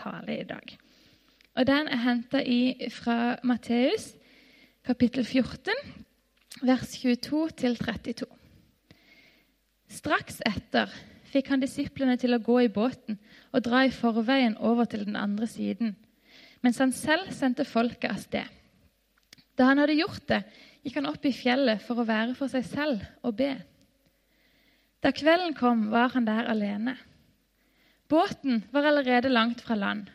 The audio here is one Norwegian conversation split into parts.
tale i dag. Og Den er henta fra Matteus kapittel 14, vers 22-32. Straks etter fikk han disiplene til å gå i båten og dra i forveien over til den andre siden, mens han selv sendte folket av sted. Da han hadde gjort det, gikk han opp i fjellet for å være for seg selv og be. Da kvelden kom, var han der alene. Båten var allerede langt fra land,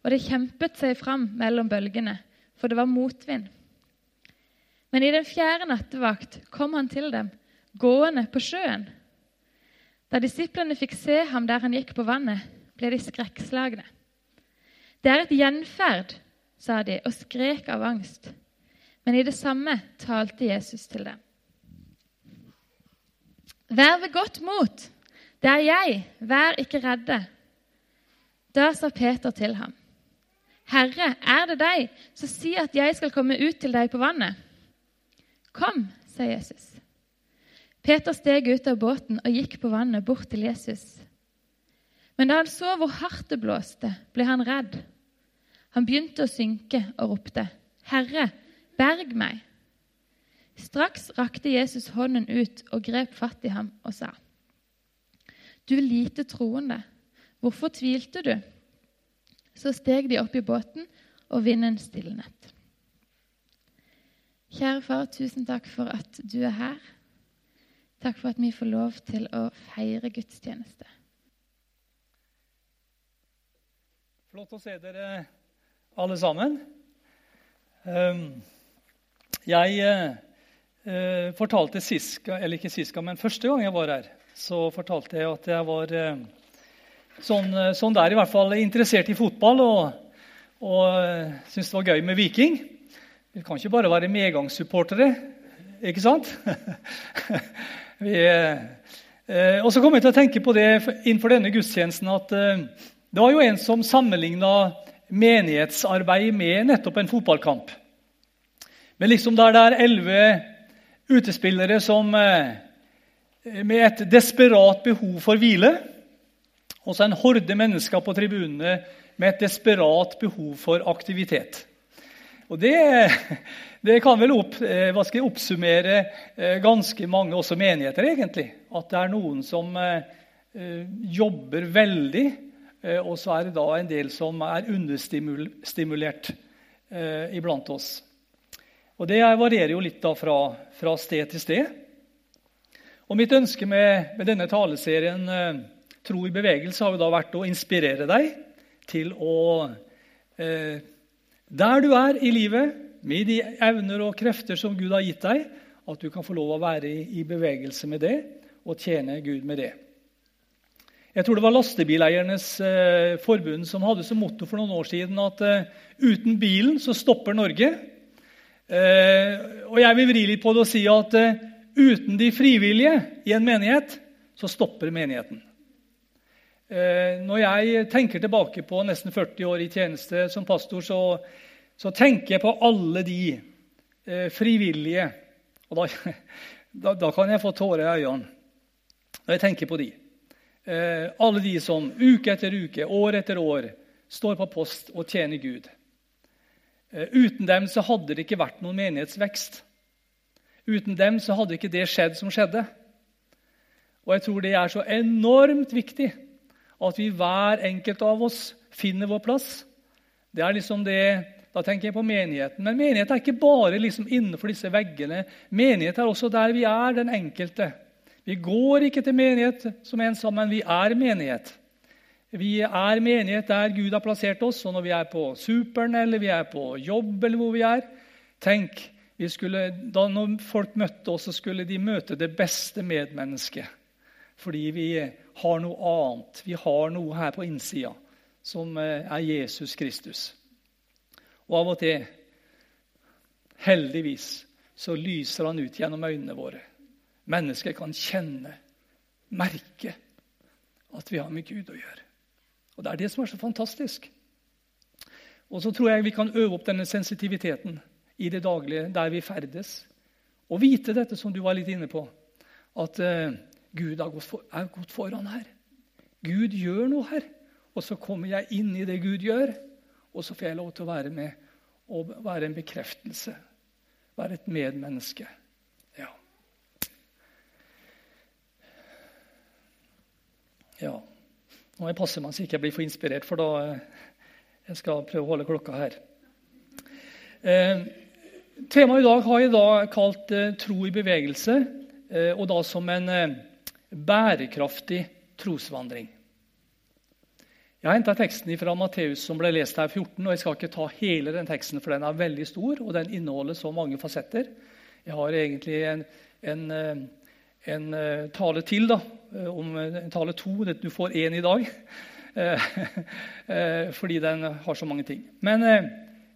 og det kjempet seg fram mellom bølgene, for det var motvind. Men i den fjerde nattevakt kom han til dem, gående på sjøen. Da disiplene fikk se ham der han gikk på vannet, ble de skrekkslagne. Det er et gjenferd, sa de og skrek av angst. Men i det samme talte Jesus til dem. Vær ved godt mot. Det er jeg. Vær ikke redde. Da sa Peter til ham. Herre, er det deg, så si at jeg skal komme ut til deg på vannet. Kom, sa Jesus. Peter steg ut av båten og gikk på vannet bort til Jesus. Men da han så hvor hardt det blåste, ble han redd. Han begynte å synke og ropte, 'Herre, berg meg!' Straks rakte Jesus hånden ut og grep fatt i ham og sa, 'Du lite troende, hvorfor tvilte du?' Så steg de opp i båten, og vinden stilnet. Kjære far, tusen takk for at du er her. Takk for at vi får lov til å feire gudstjeneste. Flott å se dere alle sammen. Ehm, jeg eh, fortalte sist, eller ikke sist men første gang jeg var her, så fortalte jeg at jeg var eh, sånn, sånn der i hvert fall interessert i fotball og, og eh, syntes det var gøy med Viking. Vi kan ikke bare være medgangssupportere, ikke sant? Vi, eh, og så kom jeg til å tenke på det innenfor denne gudstjenesten at eh, det var jo en som sammenligna menighetsarbeid med nettopp en fotballkamp. Men liksom der det er elleve utespillere som eh, med et desperat behov for hvile, og så en horde mennesker på tribunene med et desperat behov for aktivitet. Og det, det kan vel opp, eh, oppsummere eh, ganske mange også menigheter, egentlig. At det er noen som eh, jobber veldig, og så er det da en del som er understimulert iblant oss. Og Det varierer jo litt da fra, fra sted til sted. Og Mitt ønske med, med denne taleserien Tro i bevegelse har jo da vært å inspirere deg til å eh, der du er i livet, med de evner og krefter som Gud har gitt deg, at du kan få lov å være i bevegelse med det og tjene Gud med det. Jeg tror det var Lastebileiernes eh, forbund som hadde som motto for noen år siden at eh, uten bilen så stopper Norge. Eh, og jeg vil vri litt på det og si at eh, uten de frivillige i en menighet så stopper menigheten. Eh, når jeg tenker tilbake på nesten 40 år i tjeneste som pastor, så, så tenker jeg på alle de eh, frivillige. Og da, da, da, kan jeg få tårer i øynene når jeg tenker på de. Eh, alle de som uke etter uke, år etter år står på post og tjener Gud. Uten dem så hadde det ikke vært noen menighetsvekst. Uten dem så hadde ikke det skjedd som skjedde. Og jeg tror det er så enormt viktig at vi hver enkelt av oss finner vår plass. Det er liksom det, Da tenker jeg på menigheten. Men menighet er ikke bare liksom innenfor disse veggene. Menighet er også der vi er, den enkelte. Vi går ikke til menighet som en sammen, vi er menighet. Vi er menighet der Gud har plassert oss. Og når vi er på superen eller vi er på jobb, eller hvor vi er Tenk, vi skulle, da når folk møtte oss, så skulle de møte det beste medmennesket. Fordi vi har noe annet. Vi har noe her på innsida som eh, er Jesus Kristus. Og av og til, heldigvis, så lyser han ut gjennom øynene våre. Mennesker kan kjenne, merke, at vi har med Gud å gjøre. Og Det er det som er så fantastisk. Og så tror jeg vi kan øve opp denne sensitiviteten i det daglige, der vi ferdes. Og vite dette som du var litt inne på, at eh, Gud er gått, for, er gått foran her. Gud gjør noe her. Og så kommer jeg inn i det Gud gjør, og så får jeg lov til å være med og være en bekreftelse. Være et medmenneske. Ja. Ja. Nå må jeg passe meg så ikke jeg blir for inspirert, for da eh, jeg skal prøve å holde klokka her. Eh, temaet i dag har jeg da kalt eh, 'Tro i bevegelse', eh, og da som en eh, bærekraftig trosvandring. Jeg har henta teksten fra Matteus som ble lest her 14. og Jeg skal ikke ta hele den teksten, for den er veldig stor, og den inneholder så mange fasetter. Jeg har egentlig en, en, eh, en eh, tale til, da, eh, om en tale to. Du får én i dag. Fordi den har så mange ting. Men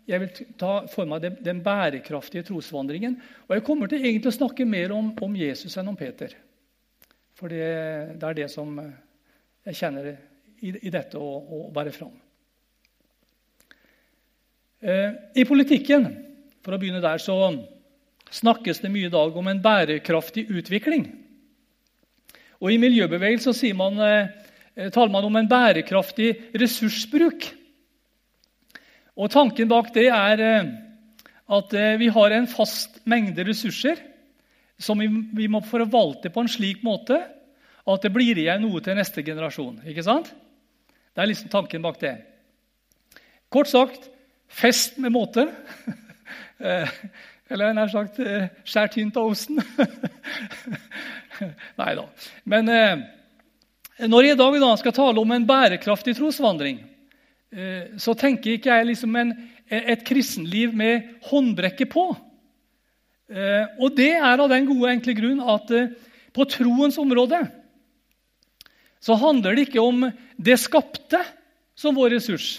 jeg vil ta for meg den, bærekraftige trosvandringen. Og jeg kommer til egentlig å snakke mer om, om Jesus enn om Peter. For det, det er det som jeg kjenner i, i dette å, å bære fram. Eh, I politikken for å begynne der, så snakkes det mye i dag om en bærekraftig utvikling. Og I miljøbevegelsen sier man, eh, taler man om en bærekraftig ressursbruk. Og Tanken bak det er eh, at eh, vi har en fast mengde ressurser som vi, må forvalte på en slik måte at det blir igjen noe til neste generasjon. ikke sant? Det er liksom tanken bak det. Kort sagt fest med måte. Eh, eller nær sagt eh, skjær tynt av osten. Nei da. Men eh, når jeg i dag skal tale om en bærekraftig trosvandring, så tenker ikke jeg liksom en, et kristenliv med håndbrekket på. Og det er av den gode, enkle grunn at på troens område så handler det ikke om det skapte som vår ressurs,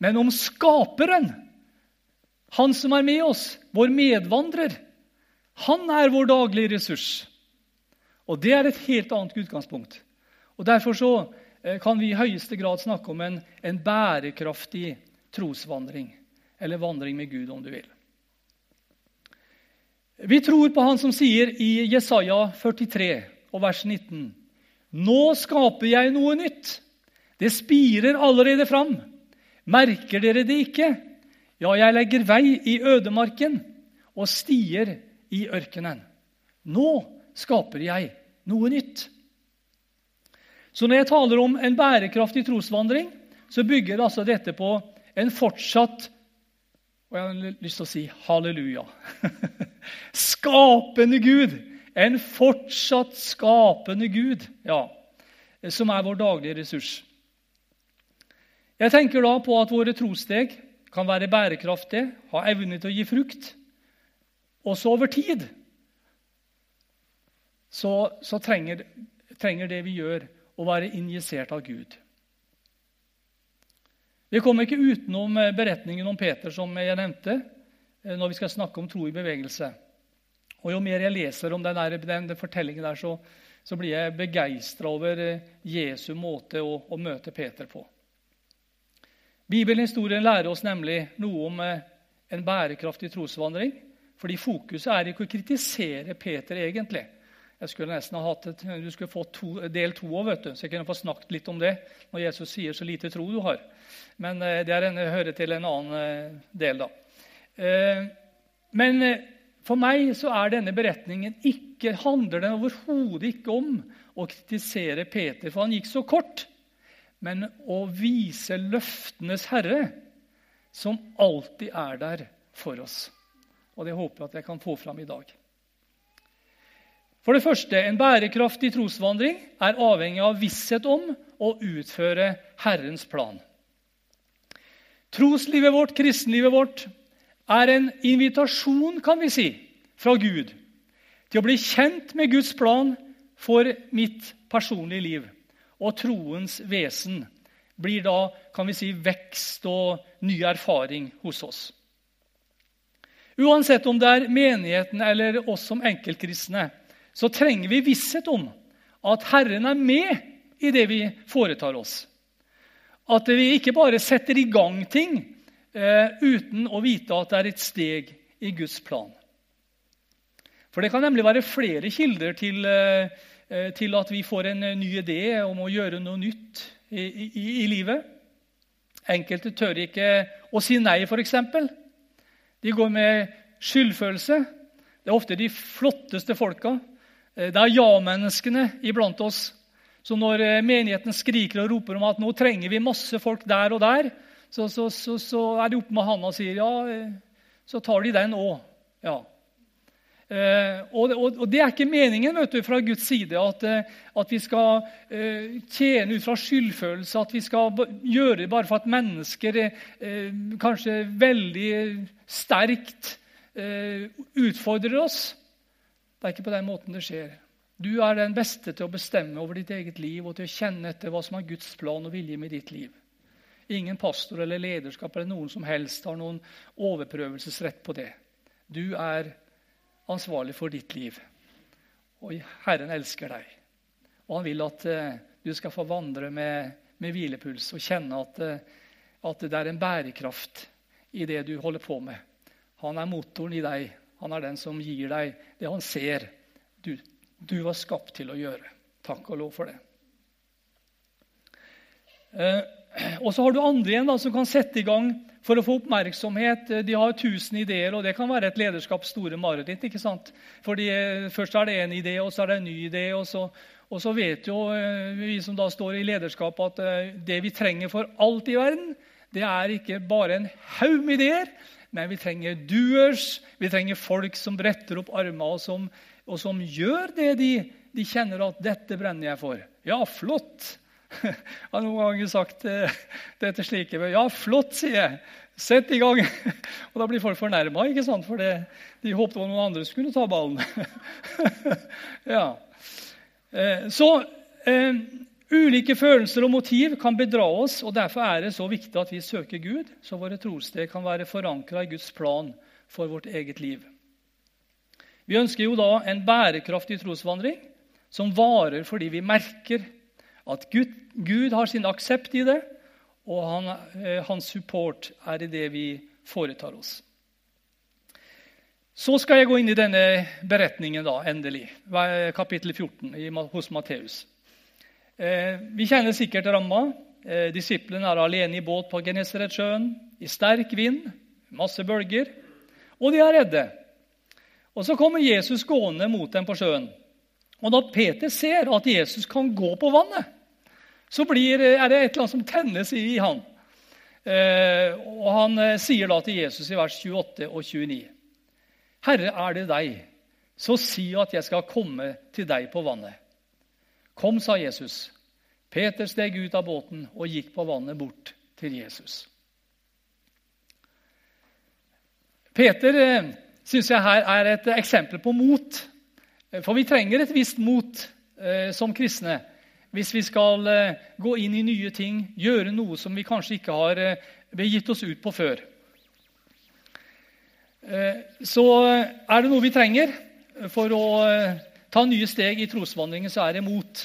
men om skaperen. Han som er med oss, vår medvandrer. Han er vår daglige ressurs. Og Det er et helt annet utgangspunkt. Og Derfor så eh, kan vi i høyeste grad snakke om en, en bærekraftig trosvandring. Eller vandring med Gud, om du vil. Vi tror på han som sier i Jesaja 43 og vers 19 nå skaper jeg noe nytt. Det spirer allerede fram. Merker dere det ikke? Ja, jeg legger vei i ødemarken og stier i ørkenen. Nå skaper jeg noe nytt. Så når jeg taler om en bærekraftig trosvandring, så bygger altså dette på en fortsatt Og jeg har lyst til å si halleluja. Skapende Gud en fortsatt skapende Gud, ja, som er vår daglige ressurs. Jeg tenker da på at våre trossteg kan være bærekraftige, ha evne til å gi frukt. Også over tid så, så trenger, trenger det vi gjør, å være injisert av Gud. Vi kommer ikke utenom beretningen om Peter som jeg nevnte, når vi skal snakke om tro i bevegelse. Og Jo mer jeg leser om den, der, den, fortellingen, der, så, så, blir jeg begeistra over eh, Jesu måte å, å, møte Peter på. Bibelhistorien lærer oss nemlig noe om eh, en bærekraftig trosvandring. Fordi fokuset er ikke å kritisere Peter egentlig. Jeg skulle nesten ha hatt et, Du skulle fått to, del to òg, så jeg kunne få snakket litt om det. Når Jesus sier 'så lite tro du har'. Men eh, det en, hører til en annen del, da. Men for meg så er denne beretningen ikke, handler den overhodet ikke om å kritisere Peter, for han gikk så kort, men å vise løftenes herre, som alltid er der for oss. Og Det håper jeg at jeg kan få fram i dag. For det første, En bærekraftig trosvandring er avhengig av visshet om å utføre Herrens plan. Troslivet vårt, kristenlivet vårt, er en invitasjon, kan vi si, fra Gud til å bli kjent med Guds plan for mitt personlige liv. Og troens vesen blir da kan vi si, vekst og ny erfaring hos oss. Uansett om det er menigheten eller oss som enkeltkristne, så trenger vi visshet om at Herren er med i det vi foretar oss. At vi ikke bare setter i gang ting Eh, uten å vite at det er et steg i Guds plan. For Det kan nemlig være flere kilder til, eh, til at vi får en ny idé om å gjøre noe nytt i, i, i livet. Enkelte tør ikke å si nei, f.eks. De går med skyldfølelse. Det er ofte de flotteste folka. Eh, det er ja-menneskene iblant oss. Så når eh, menigheten skriker og roper om at nå trenger vi masse folk der og der, så, så, så, så er de oppe med handa og sier ja, eh, så tar de den òg. Ja. Og, og, og, Det er ikke meningen vet du, fra Guds side at, at vi skal tjene ut fra skyldfølelse, at vi skal gjøre det bare for at mennesker kanskje veldig sterkt utfordrer oss. Det er ikke på den måten det skjer. Du er den beste til å bestemme over ditt eget liv og til å kjenne etter hva som er Guds plan og vilje med ditt liv. Ingen pastor eller lederskap eller noen som helst har noen overprøvelsesrett på det. Du er ansvarlig for ditt liv. Og Herren elsker deg. Og han vil at uh, du skal få vandre med, med hvilepuls og kjenne at, uh, at, det er en bærekraft i det du holder på med. Han er motoren i deg. Han er den som gir deg det han ser du, du var skapt til å gjøre. Takk og lov for det. Uh, og så har du andre igjen da, som kan sette i gang for å få oppmerksomhet. De har tusen ideer, og det kan være et lederskaps store mareritt. ikke sant? Fordi eh, Først er det en idé, og så er det en ny idé. Og så, og så vet jo eh, vi som da står i lederskap, at eh, det vi trenger for alt i verden, det er ikke bare en haug med ideer, men vi trenger doers. Vi trenger folk som bretter opp armer, og som, og som gjør det de, de kjenner at 'dette brenner jeg for'. Ja, flott! Jeg har noen ganger sagt eh, det til slike Ja, flott, sier jeg. Sett i gang. Og da blir folk fornærma, for det, de håpte at noen andre skulle ta ballen. ja. Eh, så eh, ulike følelser og motiv kan bedra oss, og derfor er det så viktig at vi søker Gud, så våre trosteg kan være forankra i Guds plan for vårt eget liv. Vi ønsker jo da en bærekraftig trosvandring som varer fordi vi merker at Gud, Gud har sin aksept i det, og han, eh, hans support er i det vi foretar oss. Så skal jeg gå inn i denne beretningen, da, endelig. Kapittel 14 hos Matteus. Eh, vi kjenner sikkert ramma. Eh, disiplene er alene i båt på Genesaretsjøen, i sterk vind, masse bølger, og de er redde. Og Så kommer Jesus gående mot dem på sjøen. Og Da Peter ser at Jesus kan gå på vannet, så blir, er det et eller annet som tennes i han. Eh, og Han eh, sier da til Jesus i vers 28 og 29.: Herre, er det deg, så si at jeg skal komme til deg på vannet. Kom, sa Jesus. Peter steg ut av båten og gikk på vannet bort til Jesus. Peter eh, syns jeg her er et eksempel på mot. For vi trenger et visst mot eh, som kristne hvis vi skal eh, gå inn i nye ting, gjøre noe som vi kanskje ikke har eh, gitt oss ut på før. Eh, så er det noe vi trenger for å ta nye steg i trosvandringen, så er det mot.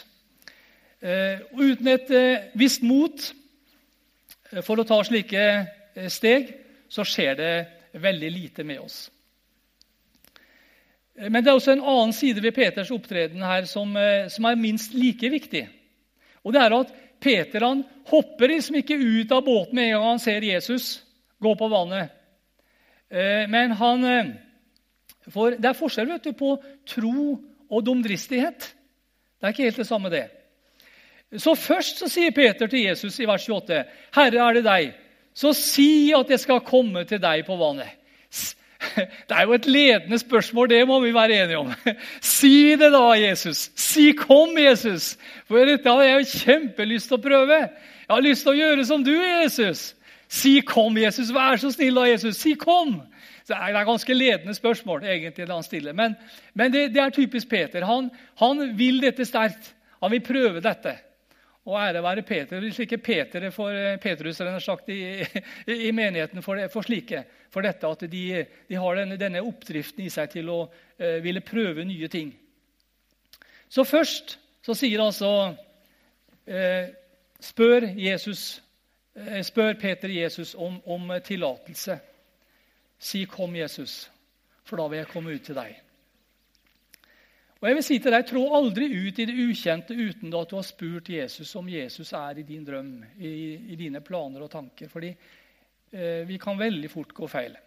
Og uten et visst mot for å ta slike steg, så skjer det veldig lite med oss. Men det er også en annen side ved Peters opptreden her som, som er minst like viktig. Og det er at Peter han hopper liksom ikke ut av båten med en gang han ser Jesus gå på vannet. Eh, men han eh, for Det er forskjell vet du, på tro og dumdristighet. Det er ikke helt det samme, det. Så først så sier Peter til Jesus i vers 28.: Herre, er det deg? Så si at jeg skal komme til deg på vannet. Det er jo et ledende spørsmål, det må vi være enige om. Si det da, Jesus. Si 'kom', Jesus. For dette har jeg jo kjempelyst til å prøve. Jeg har lyst til å gjøre som du, Jesus. Si 'kom', Jesus. Vær så snill, da, Jesus. Si 'kom'. Så det er ganske ledende spørsmål, egentlig, det han stiller. Men, men det, det, er typisk Peter. Han, han vil dette sterkt. Han vil prøve dette. Og ære være Peter. Hvis ikke Peter for Petrus Petrus sagt, i, i, menigheten for, for, slike, for dette at de, de har denne, denne, oppdriften i seg til å uh, ville prøve nye ting. Så først så sier altså uh, spør, Jesus, uh, spør Peter Jesus om, om tillatelse. Si 'Kom, Jesus', for da vil jeg komme ut til deg. Og jeg vil si til deg, Trå aldri ut i det ukjente uten at du har spurt Jesus om Jesus er i din drøm, i, i dine planer og tanker. Fordi eh, vi kan veldig fort gå feil.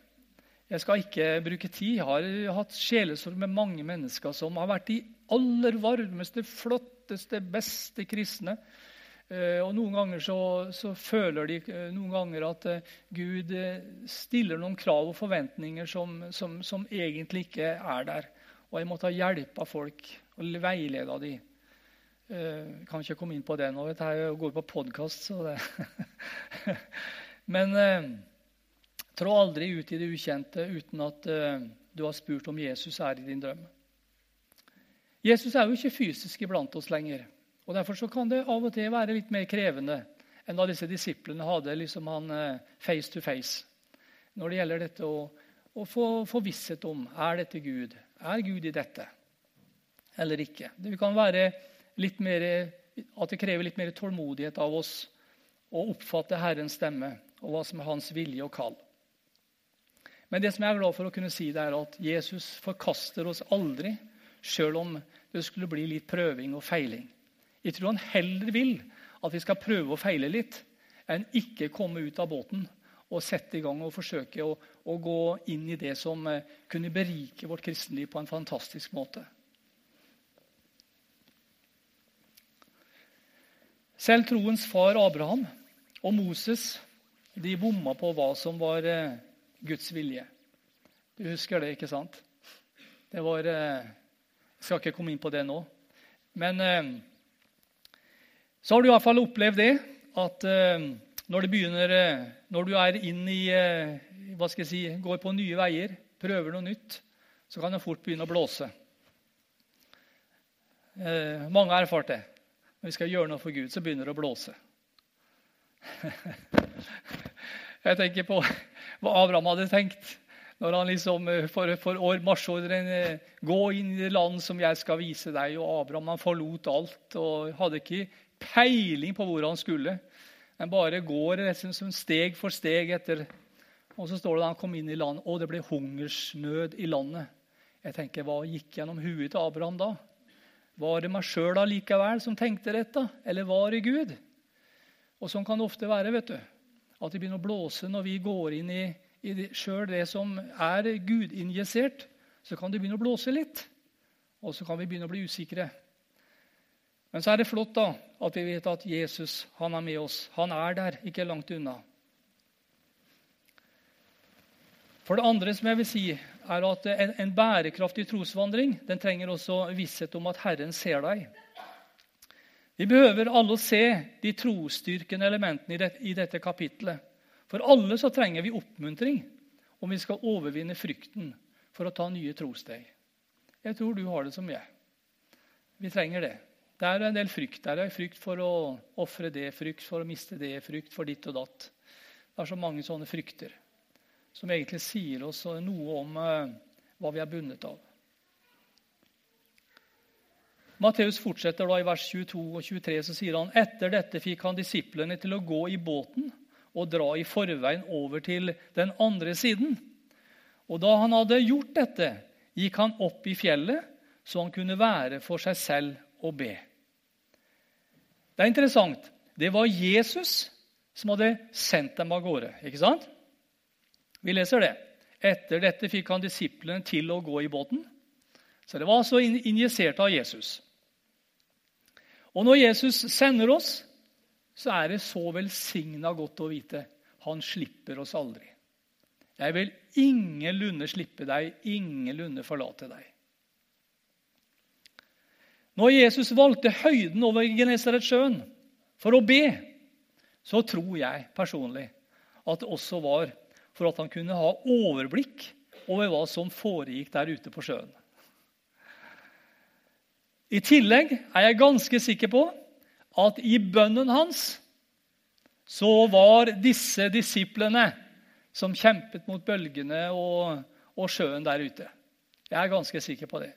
Jeg skal ikke bruke tid. Jeg har hatt sjelesorg med mange mennesker som har vært de aller varmeste, flotteste, beste kristne. Eh, og Noen ganger så, så, føler de eh, noen ganger at eh, Gud stiller noen krav og forventninger som, som, som egentlig ikke er der. Og jeg måtte ha hjelp av folk og veilede dem. Jeg kan ikke komme inn på det nå. Jeg, jeg går på podkast, så det Men eh, trå aldri ut i det ukjente uten at eh, du har spurt om Jesus er i din drøm. Jesus er jo ikke fysisk iblant oss lenger. Og Derfor så kan det av og til være litt mer krevende enn da disse disiplene hadde liksom han eh, face to face. Når det gjelder dette å, å få, få visshet om er dette Gud, er Gud i dette eller ikke? Det kan være litt mer, at det krever litt mer tålmodighet av oss å oppfatte Herrens stemme og hva som er hans vilje og kall. Men det som jeg er glad for å kunne si, det er at Jesus forkaster oss aldri, sjøl om det skulle bli litt prøving og feiling. Jeg tror han heller vil at vi skal prøve å feile litt, enn ikke komme ut av båten og sette i gang og forsøke å, å gå inn i det som eh, kunne berike vårt kristenliv på en fantastisk måte. Selv troens far Abraham og Moses de bomma på hva som var eh, Guds vilje. Du husker det, ikke sant? Det var eh, Jeg skal ikke komme inn på det nå. Men så har du iallfall opplevd det at når, begynner, eh, når, du er inn i eh, hva skal jeg si, går på nye veier, prøver noe nytt, så kan det fort begynne å blåse. Eh, mange har erfart det. Når vi skal gjøre noe for Gud, så begynner det å blåse. jeg tenker på hva Abraham hadde tenkt når han liksom eh, for, for år, marsjordren Gå inn i det land som jeg skal vise deg. Og Abraham han forlot alt og hadde ikke peiling på hvor han skulle. En bare går som steg for steg etter. Og så står det da han kom inn i landet, og det ble hungersnød i landet. Jeg tenker, Hva gikk gjennom huet til Abraham da? Var det meg sjøl allikevel som tenkte dette, eller var det Gud? Og Sånn kan det ofte være. vet du. At det begynner å blåse når vi går inn i, i sjøl det som er gudinjisert. Så kan det begynne å blåse litt, og så kan vi begynne å bli usikre. Men så er det flott da, at vi vet at Jesus han er med oss. Han er der, ikke langt unna. For det andre som jeg vil si, er at en, en bærekraftig trosvandring den trenger også visshet om at Herren ser deg. Vi behøver alle å se de trosstyrkende elementene i, det, i dette kapitlet. For alle så trenger vi oppmuntring om vi skal overvinne frykten for å ta nye trosteg. Jeg tror du har det som jeg. Vi trenger det. Det er en del frykt. der. er frykt for å ofre det, frykt for å miste det, frykt for ditt og datt. Det er så mange sånne frykter som egentlig sier oss noe om uh, hva vi er bundet av. Matteus fortsetter da i vers 22 og 23, så sier han etter dette fikk han disiplene til å gå i båten og dra i forveien over til den andre siden. Og da han hadde gjort dette, gikk han opp i fjellet, så han kunne være for seg selv å be. Det er interessant. Det var Jesus som hadde sendt dem av gårde. ikke sant? Vi leser det. Etter dette fikk han disiplene til å gå i båten. Så det var altså injisert av Jesus. Og når Jesus sender oss, så er det så velsigna godt å vite han slipper oss aldri. Jeg vil ingenlunde slippe deg, ingenlunde forlate deg. Når Jesus valgte høyden over Genesaretsjøen for å be, så tror jeg personlig at det også var for at han kunne ha overblikk over hva som foregikk der ute på sjøen. I tillegg er jeg ganske sikker på at i bønnen hans så var disse disiplene som kjempet mot bølgene og, og sjøen der ute. Jeg er ganske sikker på det.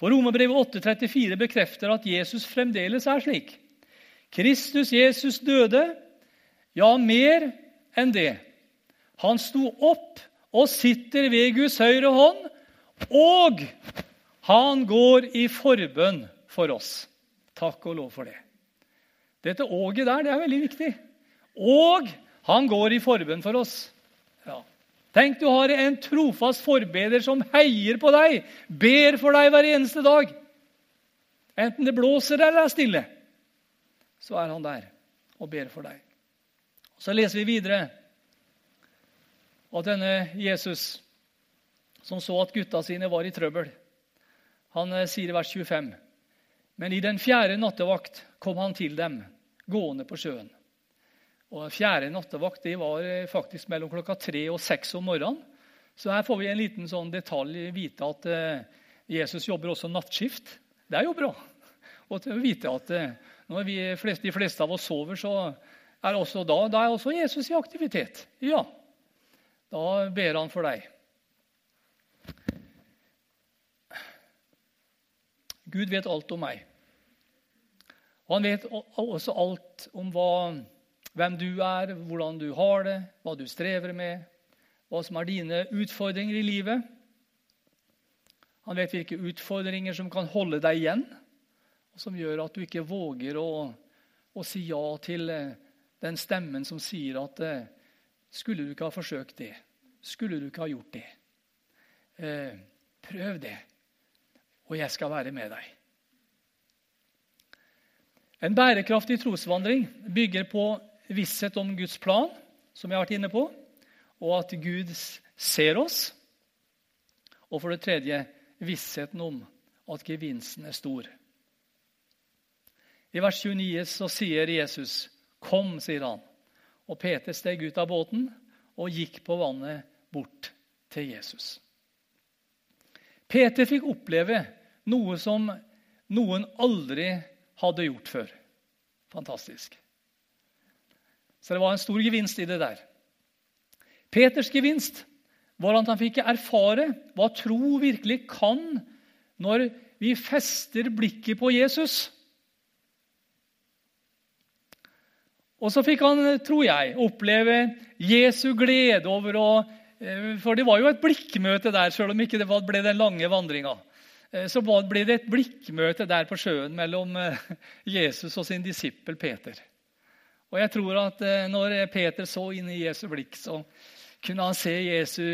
For Romerbrevet 8,34 bekrefter at Jesus fremdeles er slik. Kristus Jesus døde, ja, mer enn det. Han sto opp og sitter ved Guds høyre hånd, og Han går i forbønn for oss. Takk og lov for det. Dette åget der, det er veldig viktig. Og han går i forbønn for oss. Tenk, du har en trofast forbeder som heier på deg, ber for deg hver eneste dag. Enten det blåser eller er stille, så er han der og ber for deg. Så leser vi videre at denne Jesus, som så at gutta sine var i trøbbel, han eh, sier i vers 25.: Men i den fjerde nattevakt kom han til dem, gående på sjøen. Og Fjerde nattevakt det var eh, faktisk mellom klokka tre og seks om morgenen. Så her får vi en liten sånn detalj vite at eh, Jesus jobber også nattskift. Det er jo bra. Og til å vite at når vi, de fleste av oss sover, så er også da, da er også Jesus i aktivitet. Ja, da ber han for deg. Gud vet alt om meg. Og han vet også alt om hva, hvem du er, hvordan du har det, hva du strever med, hva som er dine utfordringer i livet. Han vet hvilke utfordringer som kan holde deg igjen, og som gjør at du ikke våger å, å si ja til eh, den stemmen som sier at eh, skulle du ikke ha forsøkt det? Skulle du ikke ha gjort det? Eh, prøv det og jeg skal være med deg. En bærekraftig trosvandring bygger på visshet om Guds plan, som jeg har vært inne på, og at Gud ser oss. Og for det tredje vissheten om at gevinsten er stor. I vers 29 så sier Jesus, 'Kom', sier han. Og Peter steg ut av båten og gikk på vannet bort til Jesus. Peter fikk oppleve noe som noen aldri hadde gjort før. Fantastisk. Så det var en stor gevinst i det der. Peters gevinst var at han fikk erfare hva tro virkelig kan når vi fester blikket på Jesus. Og så fikk han, tror jeg, oppleve Jesu glede over å Eh, for det var jo et blikkmøte der, selv om ikke det ble den lange vandringa. Eh, så ble det et blikkmøte der på sjøen mellom eh, Jesus og sin disippel Peter. Og jeg tror at når Peter så inn i Jesu blikk, så kunne han se Jesu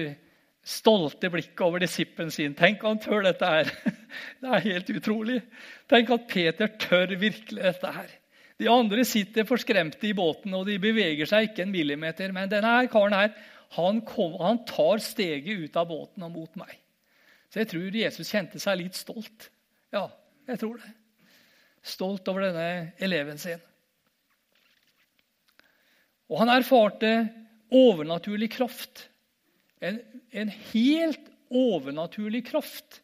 stolte blikk over disippelen sin. Tenk han tør dette her. Det er helt utrolig. Tenk at Peter tør virkelig dette her. De andre sitter forskremte i båten, og de beveger seg ikke en millimeter. Men denne karen her, han, kom, han tar steget ut av båten og mot meg. Så jeg tror Jesus kjente seg litt stolt. Ja, jeg tror det. Stolt over denne eleven sin. Og han erfarte overnaturlig kraft. En, en, helt overnaturlig kraft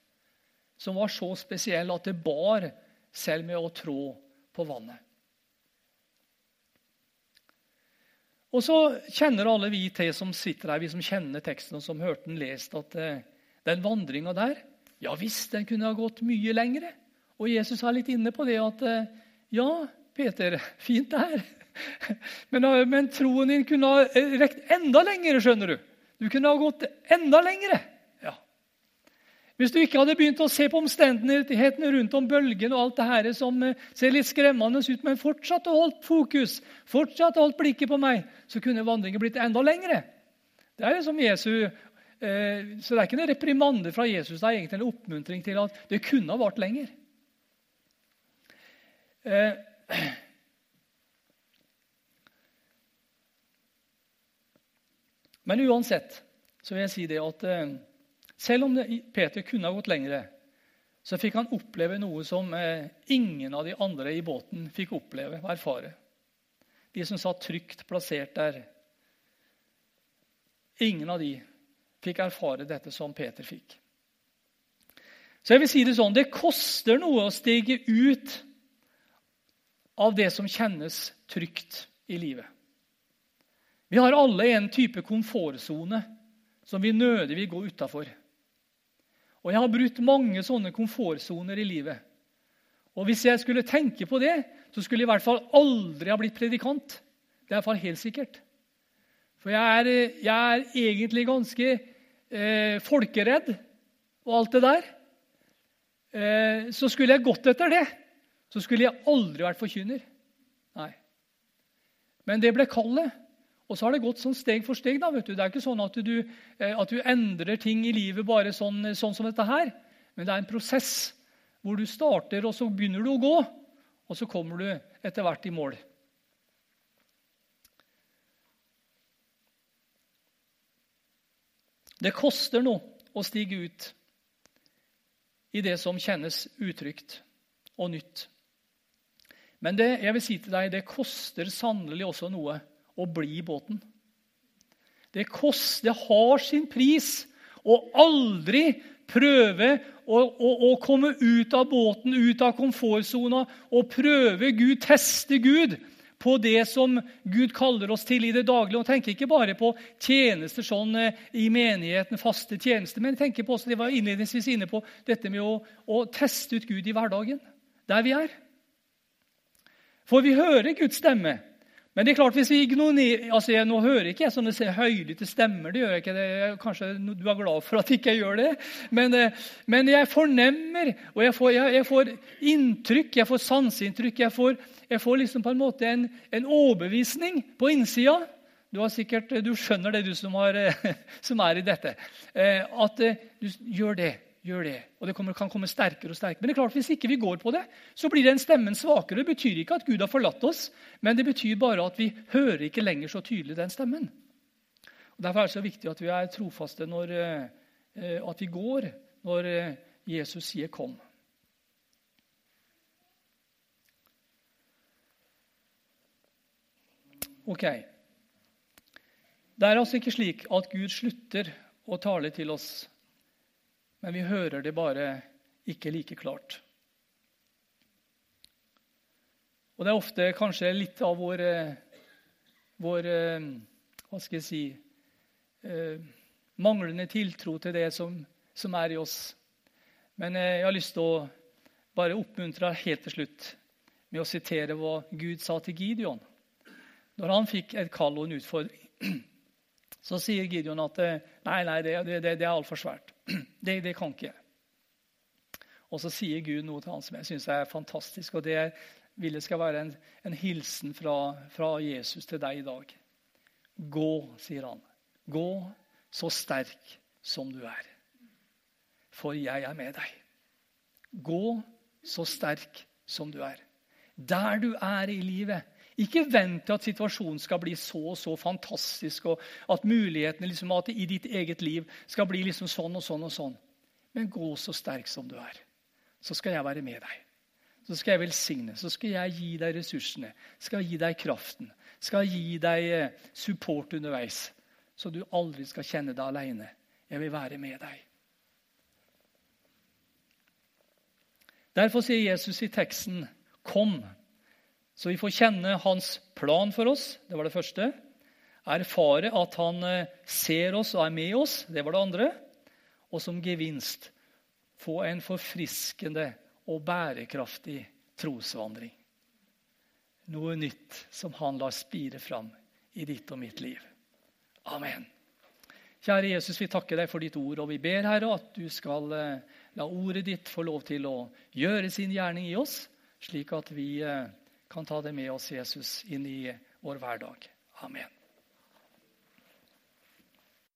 som var så spesiell at det bar selv med å trå på vannet. Og så kjenner alle vi til som sitter her, vi som kjenner teksten og som hørte den lest, at eh, den vandringa der Ja visst, den kunne ha gått mye lengre. Og Jesus er litt inne på det at eh, Ja, Peter, fint det her. Men, eh, men troen din kunne ha rekt enda lenger, skjønner du. Du kunne ha gått enda lengre. Hvis du ikke hadde begynt å se på omstendighetene rundt om bølgen og alt det her som eh, ser litt skremmende ut, men fortsatt holdt fokus, fortsatt holdt blikket på meg, så kunne vandringen blitt enda lengre. Det er liksom Jesu, eh, Så det er ikke en reprimande fra Jesus, det er egentlig en oppmuntring til at det kunne ha vart lenger. men uansett så vil jeg si det at selv om Peter kunne ha gått lengre, så fikk han oppleve noe som eh, ingen av de andre i båten fikk oppleve og erfare. De som satt trygt plassert der. Ingen av de fikk erfare dette som Peter fikk. Så jeg vil si Det sånn, det koster noe å stige ut av det som kjennes trygt i livet. Vi har alle en type komfortsone som vi nødig vil gå utafor. Og jeg har brutt mange sånne komfortsoner i livet. Og hvis jeg skulle tenke på det, så skulle jeg i hvert fall aldri ha blitt predikant. Det er i hvert fall helt sikkert. For jeg er, jeg er egentlig ganske eh, folkeredd og alt det der. eh, så skulle jeg gått etter det, så skulle jeg aldri vært forkynner. Nei. Men det ble kallet. Og så har det gått sånn steg for steg. da, vet du. Det er ikke sånn at du, eh, at du endrer ting i livet bare sånn, sånn, som dette her. Men det er en prosess hvor du starter, og så begynner du å gå. Og så kommer du etter hvert i mål. Det koster noe å stige ut i det som kjennes utrygt og nytt. Men det, jeg vil si til deg, det koster sannelig også noe å bli i båten. Det, kost, det har sin pris å aldri prøve å, å, å, komme ut av båten, ut av komfortsona, og prøve Gud, teste Gud på det som Gud kaller oss til i det daglige. Og tenker ikke bare på tjenester sånn eh, i menigheten, faste tjenester, men tenker på også, det var innledningsvis inne på dette med å, å teste ut Gud i hverdagen, der vi er. For vi hører Guds stemme. Men det er klart, hvis vi ignorerer altså jeg, Nå hører ikke jeg sånne høylytte stemmer. det gjør jeg ikke. Det, kanskje du er glad for at jeg ikke gjør det. Men, eh, men jeg fornemmer, og jeg får, jeg, jeg får, inntrykk, jeg får sanseinntrykk. Jeg får, jeg får liksom på en måte en, en overbevisning på innsida. Du, sikkert, du, skjønner det, du som, har, som er i dette. Eh, at eh, du gjør det gjør det. Og det kommer, kan komme sterkere og sterkere. Men det er klart, hvis ikke vi går på det, så blir den stemmen svakere. Det betyr ikke at Gud har forlatt oss, men det betyr bare at vi hører ikke lenger så tydelig den stemmen. Og Derfor er det så viktig at vi er trofaste når eh, at vi går når eh, Jesus sier 'kom'. Ok. Det er altså ikke slik at Gud slutter å tale til oss men vi hører det bare ikke like klart. Og det er ofte kanskje litt av vår, eh, vår eh, Hva skal jeg si eh, Manglende tiltro til det som, som er i oss. Men jeg har lyst til å bare oppmuntre helt til slutt med å sitere hva Gud sa til Gideon. Når han fikk et kall og en utfordring, så sier Gideon at nei, nei, det, det, det er altfor svært. Det, det kan ikke jeg. Og så sier Gud noe til han som jeg syns er fantastisk. og Det vil det skal være en, en hilsen fra, fra, Jesus til deg i dag. Gå, sier han. Gå så sterk som du er. For jeg er med deg. Gå så sterk som du er. Der du er i livet. Ikke vent til at situasjonen skal bli så og så fantastisk, og at mulighetene liksom, i ditt eget liv skal bli liksom sånn og sånn og sånn. Men gå så sterk som du er. Så skal jeg være med deg. Så skal jeg velsigne, så skal jeg gi deg ressursene, skal gi deg kraften, skal gi deg eh, support underveis. Så du aldri skal kjenne deg aleine. Jeg vil være med deg. Derfor sier Jesus i teksten, 'Kom'. Så vi får kjenne hans plan for oss. Det var det første. Erfare at han eh, ser oss og er med oss. Det var det andre. Og som gevinst få en forfriskende og bærekraftig trosvandring. Noe nytt som han lar spire fram i ditt og mitt liv. Amen. Kjære Jesus, vi takker deg for ditt ord, og vi ber, Herre, at du skal eh, la ordet ditt få lov til å gjøre sin gjerning i oss, slik at vi eh, kan ta det med oss, Jesus, inn i vår hverdag. Amen.